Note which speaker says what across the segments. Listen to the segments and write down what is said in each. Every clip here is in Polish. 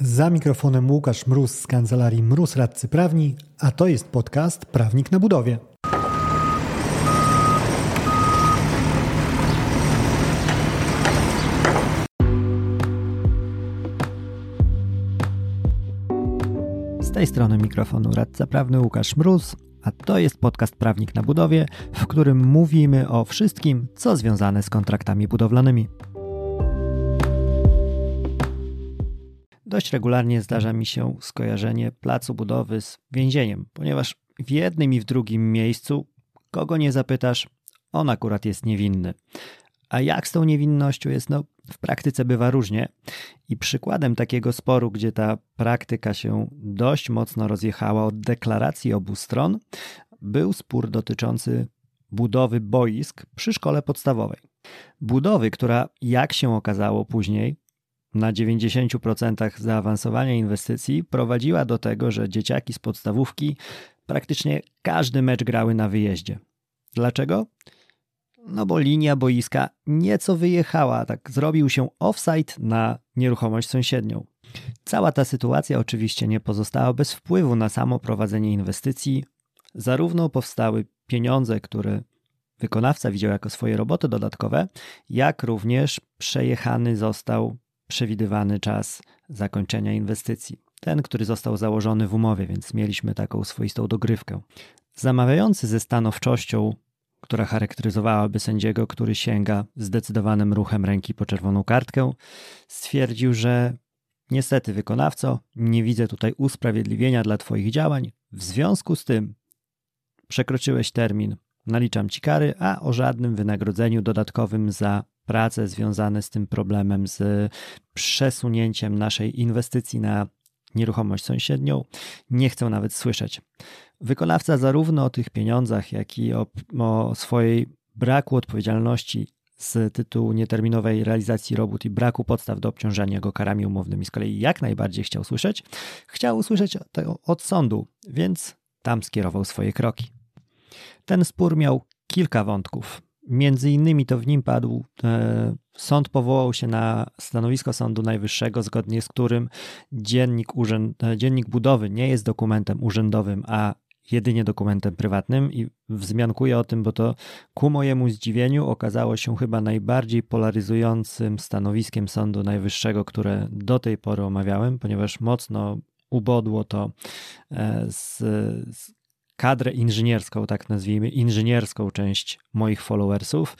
Speaker 1: Za mikrofonem Łukasz Mróz z kancelarii Mróz Radcy Prawni, a to jest podcast Prawnik na budowie. Z tej strony mikrofonu radca prawny Łukasz Mróz, a to jest podcast Prawnik na budowie, w którym mówimy o wszystkim, co związane z kontraktami budowlanymi. Dość regularnie zdarza mi się skojarzenie placu budowy z więzieniem, ponieważ w jednym i w drugim miejscu, kogo nie zapytasz, on akurat jest niewinny. A jak z tą niewinnością jest? No, w praktyce bywa różnie. I przykładem takiego sporu, gdzie ta praktyka się dość mocno rozjechała od deklaracji obu stron, był spór dotyczący budowy boisk przy szkole podstawowej. Budowy, która, jak się okazało później, na 90% zaawansowania inwestycji prowadziła do tego, że dzieciaki z podstawówki praktycznie każdy mecz grały na wyjeździe. Dlaczego? No bo linia boiska nieco wyjechała, tak zrobił się offside na nieruchomość sąsiednią. Cała ta sytuacja oczywiście nie pozostała bez wpływu na samo prowadzenie inwestycji. Zarówno powstały pieniądze, które wykonawca widział jako swoje roboty dodatkowe, jak również przejechany został przewidywany czas zakończenia inwestycji. Ten, który został założony w umowie, więc mieliśmy taką swoistą dogrywkę. Zamawiający ze stanowczością, która charakteryzowałaby sędziego, który sięga zdecydowanym ruchem ręki po czerwoną kartkę, stwierdził, że niestety wykonawco, nie widzę tutaj usprawiedliwienia dla Twoich działań. W związku z tym przekroczyłeś termin, naliczam Ci kary, a o żadnym wynagrodzeniu dodatkowym za prace związane z tym problemem, z przesunięciem naszej inwestycji na nieruchomość sąsiednią, nie chcę nawet słyszeć. Wykonawca zarówno o tych pieniądzach, jak i o, o swojej braku odpowiedzialności z tytułu nieterminowej realizacji robót i braku podstaw do obciążania go karami umownymi z kolei jak najbardziej chciał słyszeć, chciał usłyszeć od sądu, więc tam skierował swoje kroki. Ten spór miał kilka wątków. Między innymi to w nim padł, e, sąd powołał się na stanowisko Sądu Najwyższego, zgodnie z którym dziennik, urzęd, e, dziennik budowy nie jest dokumentem urzędowym, a jedynie dokumentem prywatnym i wzmiankuję o tym, bo to ku mojemu zdziwieniu okazało się chyba najbardziej polaryzującym stanowiskiem Sądu Najwyższego, które do tej pory omawiałem, ponieważ mocno ubodło to e, z, z kadrę inżynierską, tak nazwijmy, inżynierską część moich followersów,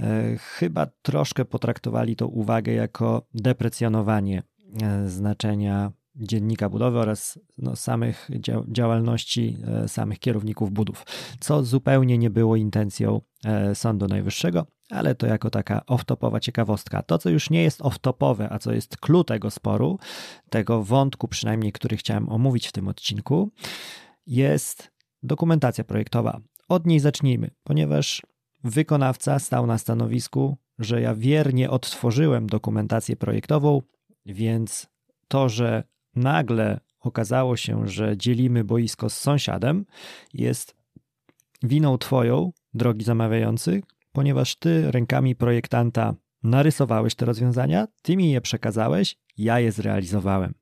Speaker 1: e, chyba troszkę potraktowali tą uwagę jako deprecjonowanie e, znaczenia dziennika budowy oraz no, samych działalności e, samych kierowników budów, co zupełnie nie było intencją Sądu Najwyższego, ale to jako taka off-topowa ciekawostka. To, co już nie jest off-topowe, a co jest clue tego sporu, tego wątku przynajmniej, który chciałem omówić w tym odcinku, jest Dokumentacja projektowa. Od niej zacznijmy, ponieważ wykonawca stał na stanowisku, że ja wiernie odtworzyłem dokumentację projektową, więc to, że nagle okazało się, że dzielimy boisko z sąsiadem, jest winą Twoją, drogi zamawiający, ponieważ Ty rękami projektanta narysowałeś te rozwiązania, Ty mi je przekazałeś, ja je zrealizowałem.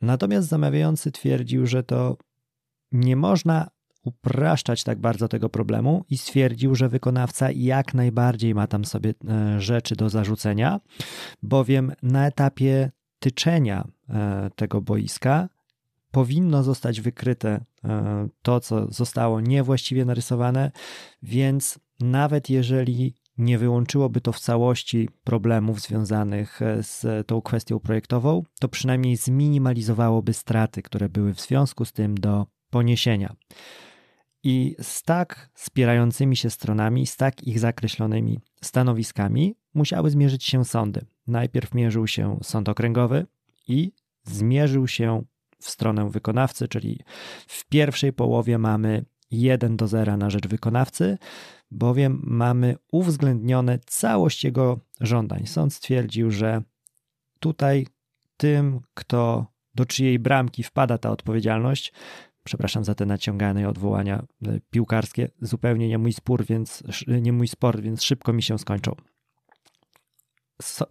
Speaker 1: Natomiast zamawiający twierdził, że to nie można upraszczać tak bardzo tego problemu i stwierdził, że wykonawca jak najbardziej ma tam sobie e, rzeczy do zarzucenia, bowiem na etapie tyczenia e, tego boiska powinno zostać wykryte e, to, co zostało niewłaściwie narysowane, więc nawet jeżeli nie wyłączyłoby to w całości problemów związanych z tą kwestią projektową, to przynajmniej zminimalizowałoby straty, które były w związku z tym do poniesienia. I z tak spierającymi się stronami, z tak ich zakreślonymi stanowiskami musiały zmierzyć się sądy. Najpierw mierzył się sąd okręgowy i zmierzył się w stronę wykonawcy, czyli w pierwszej połowie mamy 1 do 0 na rzecz wykonawcy, bowiem mamy uwzględnione całość jego żądań. Sąd stwierdził, że tutaj tym, kto do czyjej bramki wpada ta odpowiedzialność, przepraszam za te naciągane odwołania e, piłkarskie, zupełnie nie mój spór, więc nie mój sport, więc szybko mi się skończą.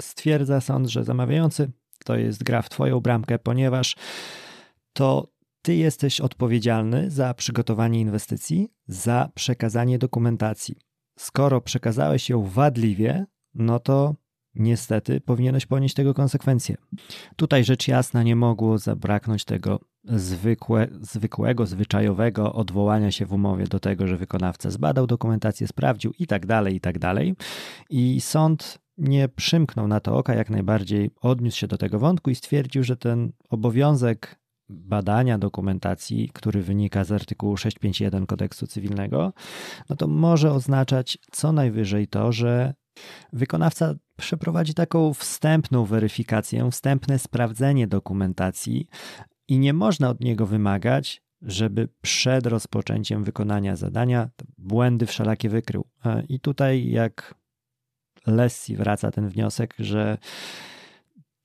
Speaker 1: Stwierdza sąd, że zamawiający to jest gra w Twoją bramkę, ponieważ to Ty jesteś odpowiedzialny za przygotowanie inwestycji, za przekazanie dokumentacji. Skoro przekazałeś ją wadliwie, no to niestety powinieneś ponieść tego konsekwencje. Tutaj rzecz jasna nie mogło zabraknąć tego zwykłe, zwykłego, zwyczajowego odwołania się w umowie do tego, że wykonawca zbadał dokumentację, sprawdził i tak dalej, i tak dalej. I sąd nie przymknął na to oka, jak najbardziej odniósł się do tego wątku i stwierdził, że ten obowiązek badania dokumentacji, który wynika z artykułu 651 kodeksu cywilnego, no to może oznaczać co najwyżej to, że wykonawca przeprowadzi taką wstępną weryfikację, wstępne sprawdzenie dokumentacji i nie można od niego wymagać, żeby przed rozpoczęciem wykonania zadania błędy wszelakie wykrył. I tutaj, jak Lessi wraca ten wniosek, że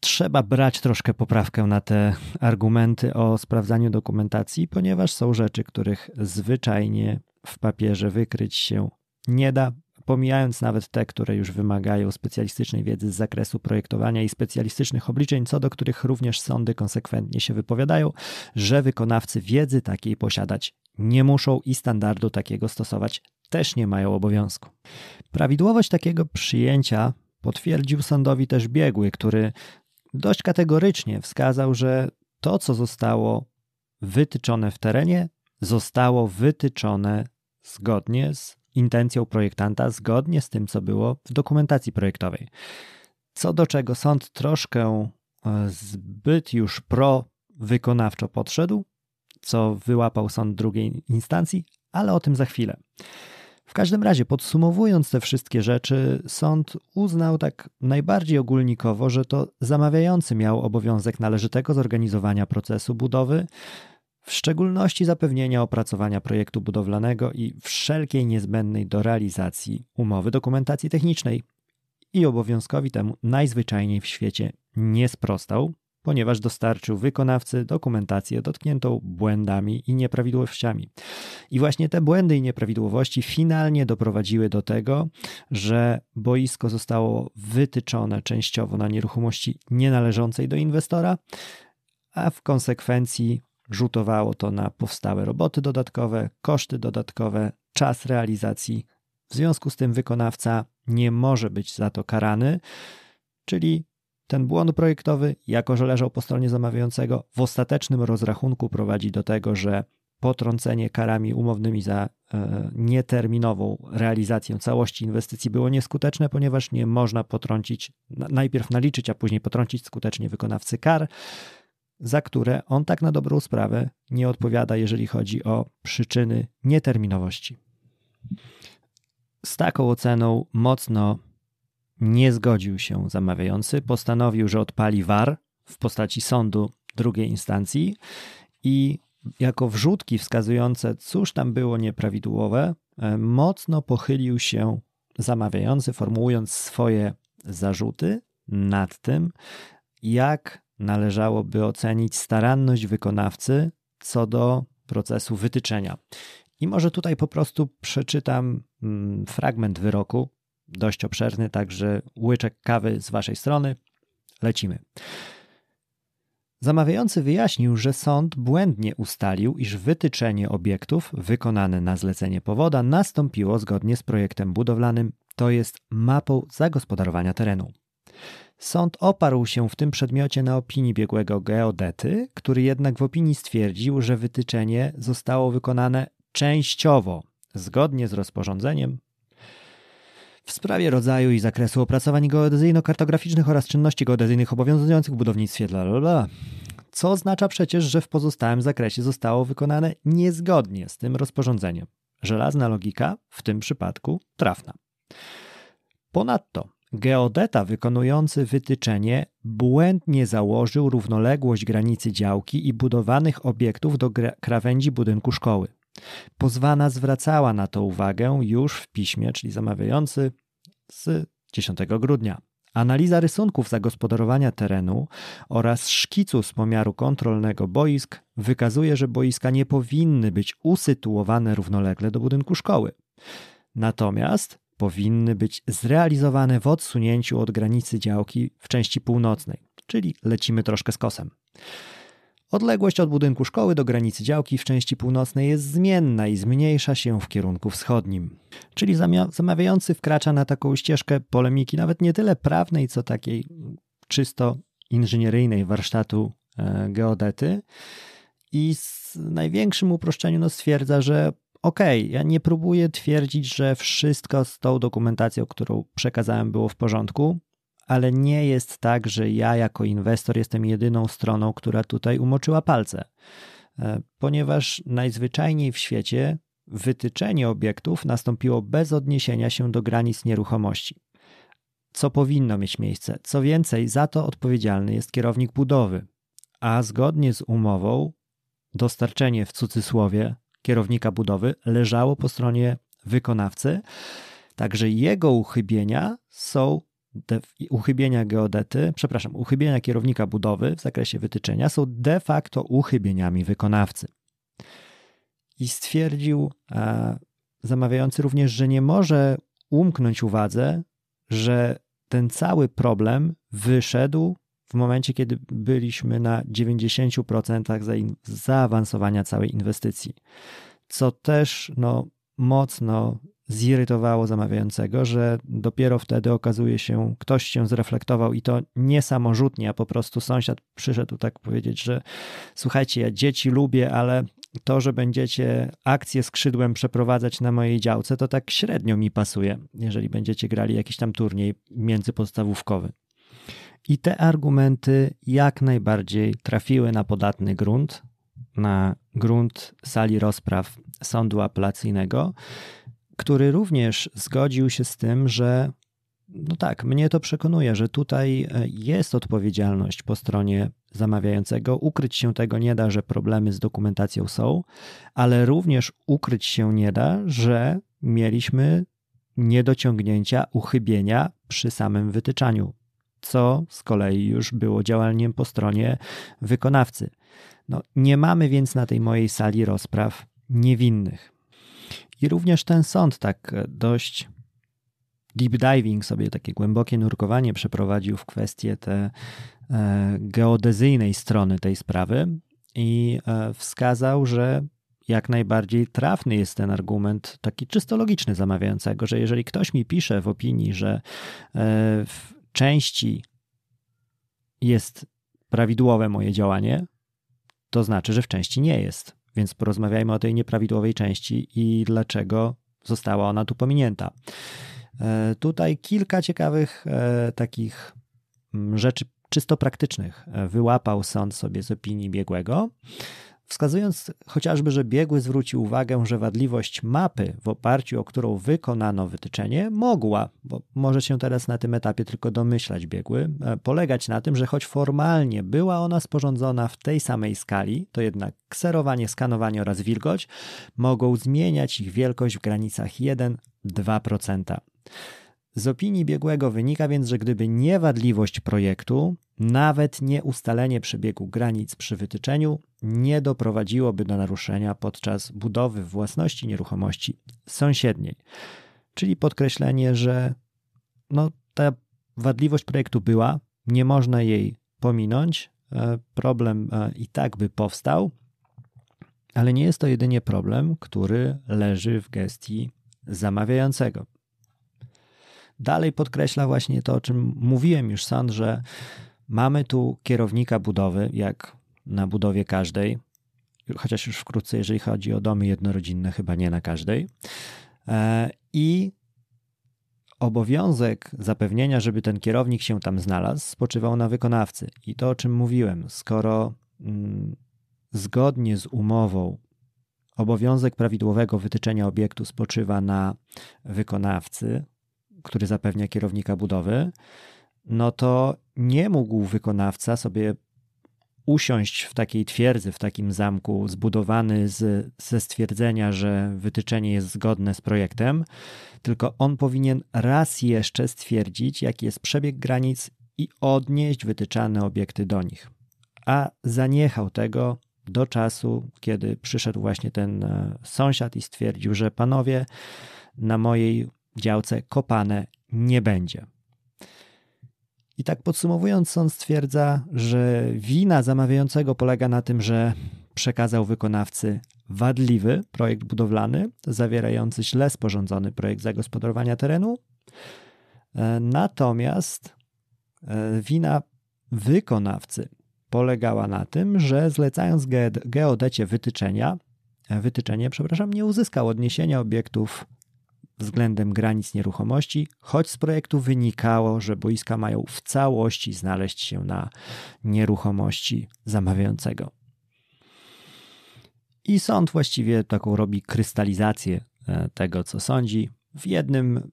Speaker 1: trzeba brać troszkę poprawkę na te argumenty o sprawdzaniu dokumentacji, ponieważ są rzeczy, których zwyczajnie w papierze wykryć się nie da, pomijając nawet te, które już wymagają specjalistycznej wiedzy z zakresu projektowania i specjalistycznych obliczeń, co do których również sądy konsekwentnie się wypowiadają, że wykonawcy wiedzy takiej posiadać nie muszą i standardu takiego stosować też nie mają obowiązku. Prawidłowość takiego przyjęcia potwierdził sądowi też biegły, który dość kategorycznie wskazał, że to, co zostało wytyczone w terenie, zostało wytyczone zgodnie z intencją projektanta, zgodnie z tym, co było w dokumentacji projektowej. Co do czego sąd troszkę e, zbyt już pro-wykonawczo podszedł, co wyłapał sąd drugiej instancji, ale o tym za chwilę. W każdym razie, podsumowując te wszystkie rzeczy, sąd uznał tak najbardziej ogólnikowo, że to zamawiający miał obowiązek należytego zorganizowania procesu budowy, w szczególności zapewnienia opracowania projektu budowlanego i wszelkiej niezbędnej do realizacji umowy dokumentacji technicznej. I obowiązkowi temu najzwyczajniej w świecie nie sprostał, ponieważ dostarczył wykonawcy dokumentację dotkniętą błędami i nieprawidłowościami. I właśnie te błędy i nieprawidłowości finalnie doprowadziły do tego, że boisko zostało wytyczone częściowo na nieruchomości nienależącej do inwestora, a w konsekwencji rzutowało to na powstałe roboty dodatkowe, koszty dodatkowe, czas realizacji. W związku z tym wykonawca nie może być za to karany, czyli ten błąd projektowy, jako że leżał po stronie zamawiającego, w ostatecznym rozrachunku prowadzi do tego, że potrącenie karami umownymi za e, nieterminową realizację całości inwestycji było nieskuteczne, ponieważ nie można potrącić, najpierw naliczyć, a później potrącić skutecznie wykonawcy kar, za które on tak na dobrą sprawę nie odpowiada, jeżeli chodzi o przyczyny nieterminowości. Z taką oceną mocno nie zgodził się zamawiający, postanowił, że odpali war w postaci sądu drugiej instancji i jako wrzutki wskazujące, cóż tam było nieprawidłowe, e, mocno pochylił się zamawiający, formułując swoje zarzuty nad tym, jak należałoby ocenić staranność wykonawcy co do procesu wytyczenia. I może tutaj po prostu przeczytam mm, fragment wyroku, dość obszerny, także łyczek kawy z waszej strony. Lecimy. Zamawiający wyjaśnił, że sąd błędnie ustalił, iż wytyczenie obiektów wykonane na zlecenie powoda nastąpiło zgodnie z projektem budowlanym, to jest mapą zagospodarowania terenu. Sąd oparł się w tym przedmiocie na opinii biegłego geodety, który jednak w opinii stwierdził, że wytyczenie zostało wykonane częściowo, zgodnie z rozporządzeniem w sprawie rodzaju i zakresu opracowań geodezyjno-kartograficznych oraz czynności geodezyjnych obowiązujących w budownictwie, bla, bla. Co oznacza przecież, że w pozostałym zakresie zostało wykonane niezgodnie z tym rozporządzeniem. Żelazna logika, w tym przypadku trafna. Ponadto geodeta wykonujący wytyczenie błędnie założył równoległość granicy działki i budowanych obiektów do krawędzi budynku szkoły. Pozwana zwracała na to uwagę już w piśmie, czyli zamawiający z 10 grudnia. Analiza rysunków zagospodarowania terenu oraz szkicu z pomiaru kontrolnego boisk wykazuje, że boiska nie powinny być usytuowane równolegle do budynku szkoły. Natomiast powinny być zrealizowane w odsunięciu od granicy działki w części północnej. czyli lecimy troszkę z kosem. Odległość od budynku szkoły do granicy działki w części północnej jest zmienna i zmniejsza się w kierunku wschodnim. Czyli zamawiający wkracza na taką ścieżkę polemiki, nawet nie tyle prawnej, co takiej czysto inżynieryjnej warsztatu e, geodety. I z największym uproszczeniem no, stwierdza, że okej, okay, ja nie próbuję twierdzić, że wszystko z tą dokumentacją, którą przekazałem, było w porządku ale nie jest tak, że ja jako inwestor jestem jedyną stroną, która tutaj umoczyła palce. E, ponieważ najzwyczajniej w świecie wytyczenie obiektów nastąpiło bez odniesienia się do granic nieruchomości. Co powinno mieć miejsce? Co więcej, za to odpowiedzialny jest kierownik budowy, a zgodnie z umową dostarczenie w cudzysłowie kierownika budowy leżało po stronie wykonawcy, także jego uchybienia są uchybienia geodety, przepraszam, uchybienia kierownika budowy w zakresie wytyczenia są de facto uchybieniami wykonawcy. I stwierdził e, zamawiający również, że nie może umknąć uwadze, że ten cały problem wyszedł w momencie, kiedy byliśmy na 90% zaawansowania całej inwestycji. Co też no, mocno zirytowało zamawiającego, że dopiero wtedy okazuje się, ktoś się zreflektował i to nie samorzutnie, a po prostu sąsiad przyszedł tak powiedzieć, że słuchajcie, ja dzieci lubię, ale to, że będziecie akcję skrzydłem przeprowadzać na mojej działce, to tak średnio mi pasuje, jeżeli będziecie grali jakiś tam turniej międzypodstawówkowy. I te argumenty jak najbardziej trafiły na podatny grunt, na grunt sali rozpraw sądu apelacyjnego, który również zgodził się z tym, że no tak, mnie to przekonuje, że tutaj e, jest odpowiedzialność po stronie zamawiającego. Ukryć się tego nie da, że problemy z dokumentacją są, ale również ukryć się nie da, że mieliśmy niedociągnięcia, uchybienia przy samym wytyczaniu, co z kolei już było działaniem po stronie wykonawcy. No, nie mamy więc na tej mojej sali rozpraw niewinnych. I również ten sąd tak dość deep diving sobie, takie głębokie nurkowanie przeprowadził w kwestię te e, geodezyjnej strony tej sprawy i e, wskazał, że jak najbardziej trafny jest ten argument, taki czysto logiczny zamawiającego, że jeżeli ktoś mi pisze w opinii, że e, w części jest prawidłowe moje działanie, to znaczy, że w części nie jest. Więc porozmawiajmy o tej nieprawidłowej części i dlaczego została ona tu pominięta. E, tutaj kilka ciekawych e, takich mm, rzeczy czysto praktycznych e, wyłapał sąd sobie z opinii biegłego wskazując chociażby, że biegły zwrócił uwagę, że wadliwość mapy, w oparciu o którą wykonano wytyczenie, mogła, bo może się teraz na tym etapie tylko domyślać biegły, e, polegać na tym, że choć formalnie była ona sporządzona w tej samej skali, to jednak kserowanie, skanowanie oraz wilgoć mogą zmieniać ich wielkość w granicach 1-2%. Z opinii biegłego wynika więc, że gdyby nie wadliwość projektu, nawet nie ustalenie przebiegu granic przy wytyczeniu nie doprowadziłoby do naruszenia podczas budowy własności nieruchomości sąsiedniej. Czyli podkreślenie, że no, ta wadliwość projektu była, nie można jej pominąć, e, problem e, i tak by powstał, ale nie jest to jedynie problem, który leży w gestii zamawiającego. Dalej podkreśla właśnie to, o czym mówiłem już sąd, że mamy tu kierownika budowy, jak na budowie każdej, chociaż już wkrótce, jeżeli chodzi o domy jednorodzinne, chyba nie na każdej. E, I obowiązek zapewnienia, żeby ten kierownik się tam znalazł, spoczywał na wykonawcy. I to, o czym mówiłem, skoro mm, zgodnie z umową obowiązek prawidłowego wytyczenia obiektu spoczywa na wykonawcy, który zapewnia kierownika budowy, no to nie mógł wykonawca sobie usiąść w takiej twierdzy, w takim zamku zbudowany z, ze stwierdzenia, że wytyczenie jest zgodne z projektem, tylko on powinien raz jeszcze stwierdzić, jaki jest przebieg granic i odnieść wytyczane obiekty do nich. A zaniechał tego do czasu, kiedy przyszedł właśnie ten e, sąsiad i stwierdził, że panowie, na mojej działce kopane nie będzie. I tak podsumowując, sąd stwierdza, że wina zamawiającego polega na tym, że przekazał wykonawcy wadliwy projekt budowlany, zawierający źle sporządzony projekt zagospodarowania terenu. E, natomiast e, wina wykonawcy polegała na tym, że zlecając geodecie wytyczenia, e, wytyczenie, przepraszam, nie uzyskał odniesienia obiektów względem granic nieruchomości, choć z projektu wynikało, że boiska mają w całości znaleźć się na nieruchomości zamawiającego. I sąd właściwie taką robi krystalizację e, tego, co sądzi, w jednym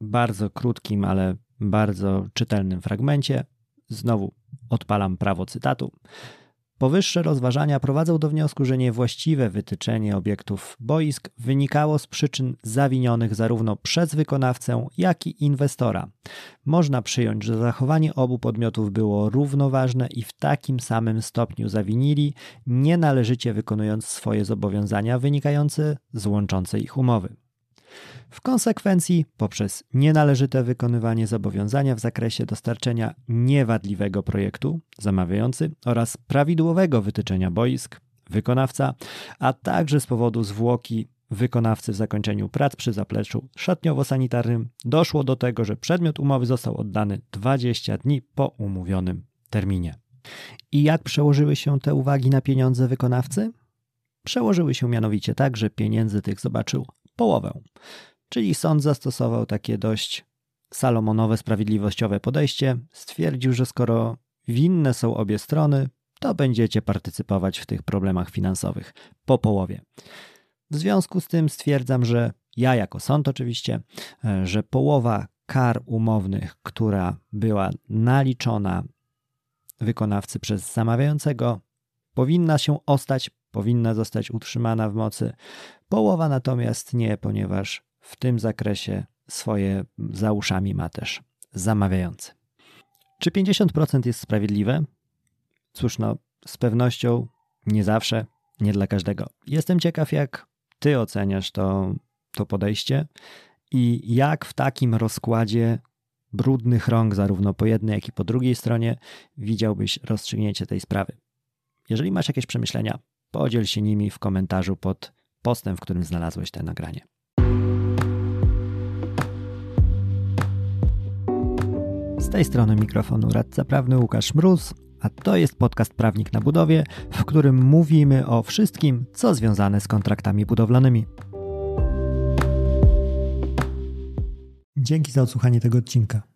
Speaker 1: bardzo krótkim, ale bardzo czytelnym fragmencie. Znowu odpalam prawo cytatu. Powyższe rozważania prowadzą do wniosku, że niewłaściwe wytyczenie obiektów boisk wynikało z przyczyn zawinionych zarówno przez wykonawcę, jak i inwestora. Można przyjąć, że zachowanie obu podmiotów było równoważne i w takim samym stopniu zawinili, nienależycie wykonując swoje zobowiązania wynikające z łączącej ich umowy. W konsekwencji, poprzez nienależyte wykonywanie zobowiązania w zakresie dostarczenia niewadliwego projektu, zamawiający oraz prawidłowego wytyczenia boisk, wykonawca, a także z powodu zwłoki wykonawcy w zakończeniu prac przy zapleczu szatniowo-sanitarnym, doszło do tego, że przedmiot umowy został oddany 20 dni po umówionym terminie. I jak przełożyły się te uwagi na pieniądze wykonawcy? Przełożyły się mianowicie tak, że pieniędzy tych zobaczył połowę. Czyli sąd zastosował takie dość salomonowe, sprawiedliwościowe podejście. Stwierdził, że skoro winne są obie strony, to będziecie partycypować w tych problemach finansowych po połowie. W związku z tym stwierdzam, że ja jako sąd oczywiście, e, że połowa kar umownych, która była naliczona wykonawcy przez zamawiającego, powinna się ostać, powinna zostać utrzymana w mocy. Połowa natomiast nie, ponieważ w tym zakresie swoje za uszami ma też zamawiający. Czy 50% jest sprawiedliwe? Cóż, no, z pewnością nie zawsze, nie dla każdego. Jestem ciekaw, jak ty oceniasz to, to podejście i jak w takim rozkładzie brudnych rąk, zarówno po jednej, jak i po drugiej stronie, widziałbyś rozstrzygnięcie tej sprawy. Jeżeli masz jakieś przemyślenia, podziel się nimi w komentarzu pod postem, w którym znalazłeś to nagranie. Z tej strony mikrofonu radca prawny Łukasz Mróz, a to jest podcast Prawnik na budowie, w którym mówimy o wszystkim, co związane z kontraktami budowlanymi. Dzięki za odsłuchanie tego odcinka.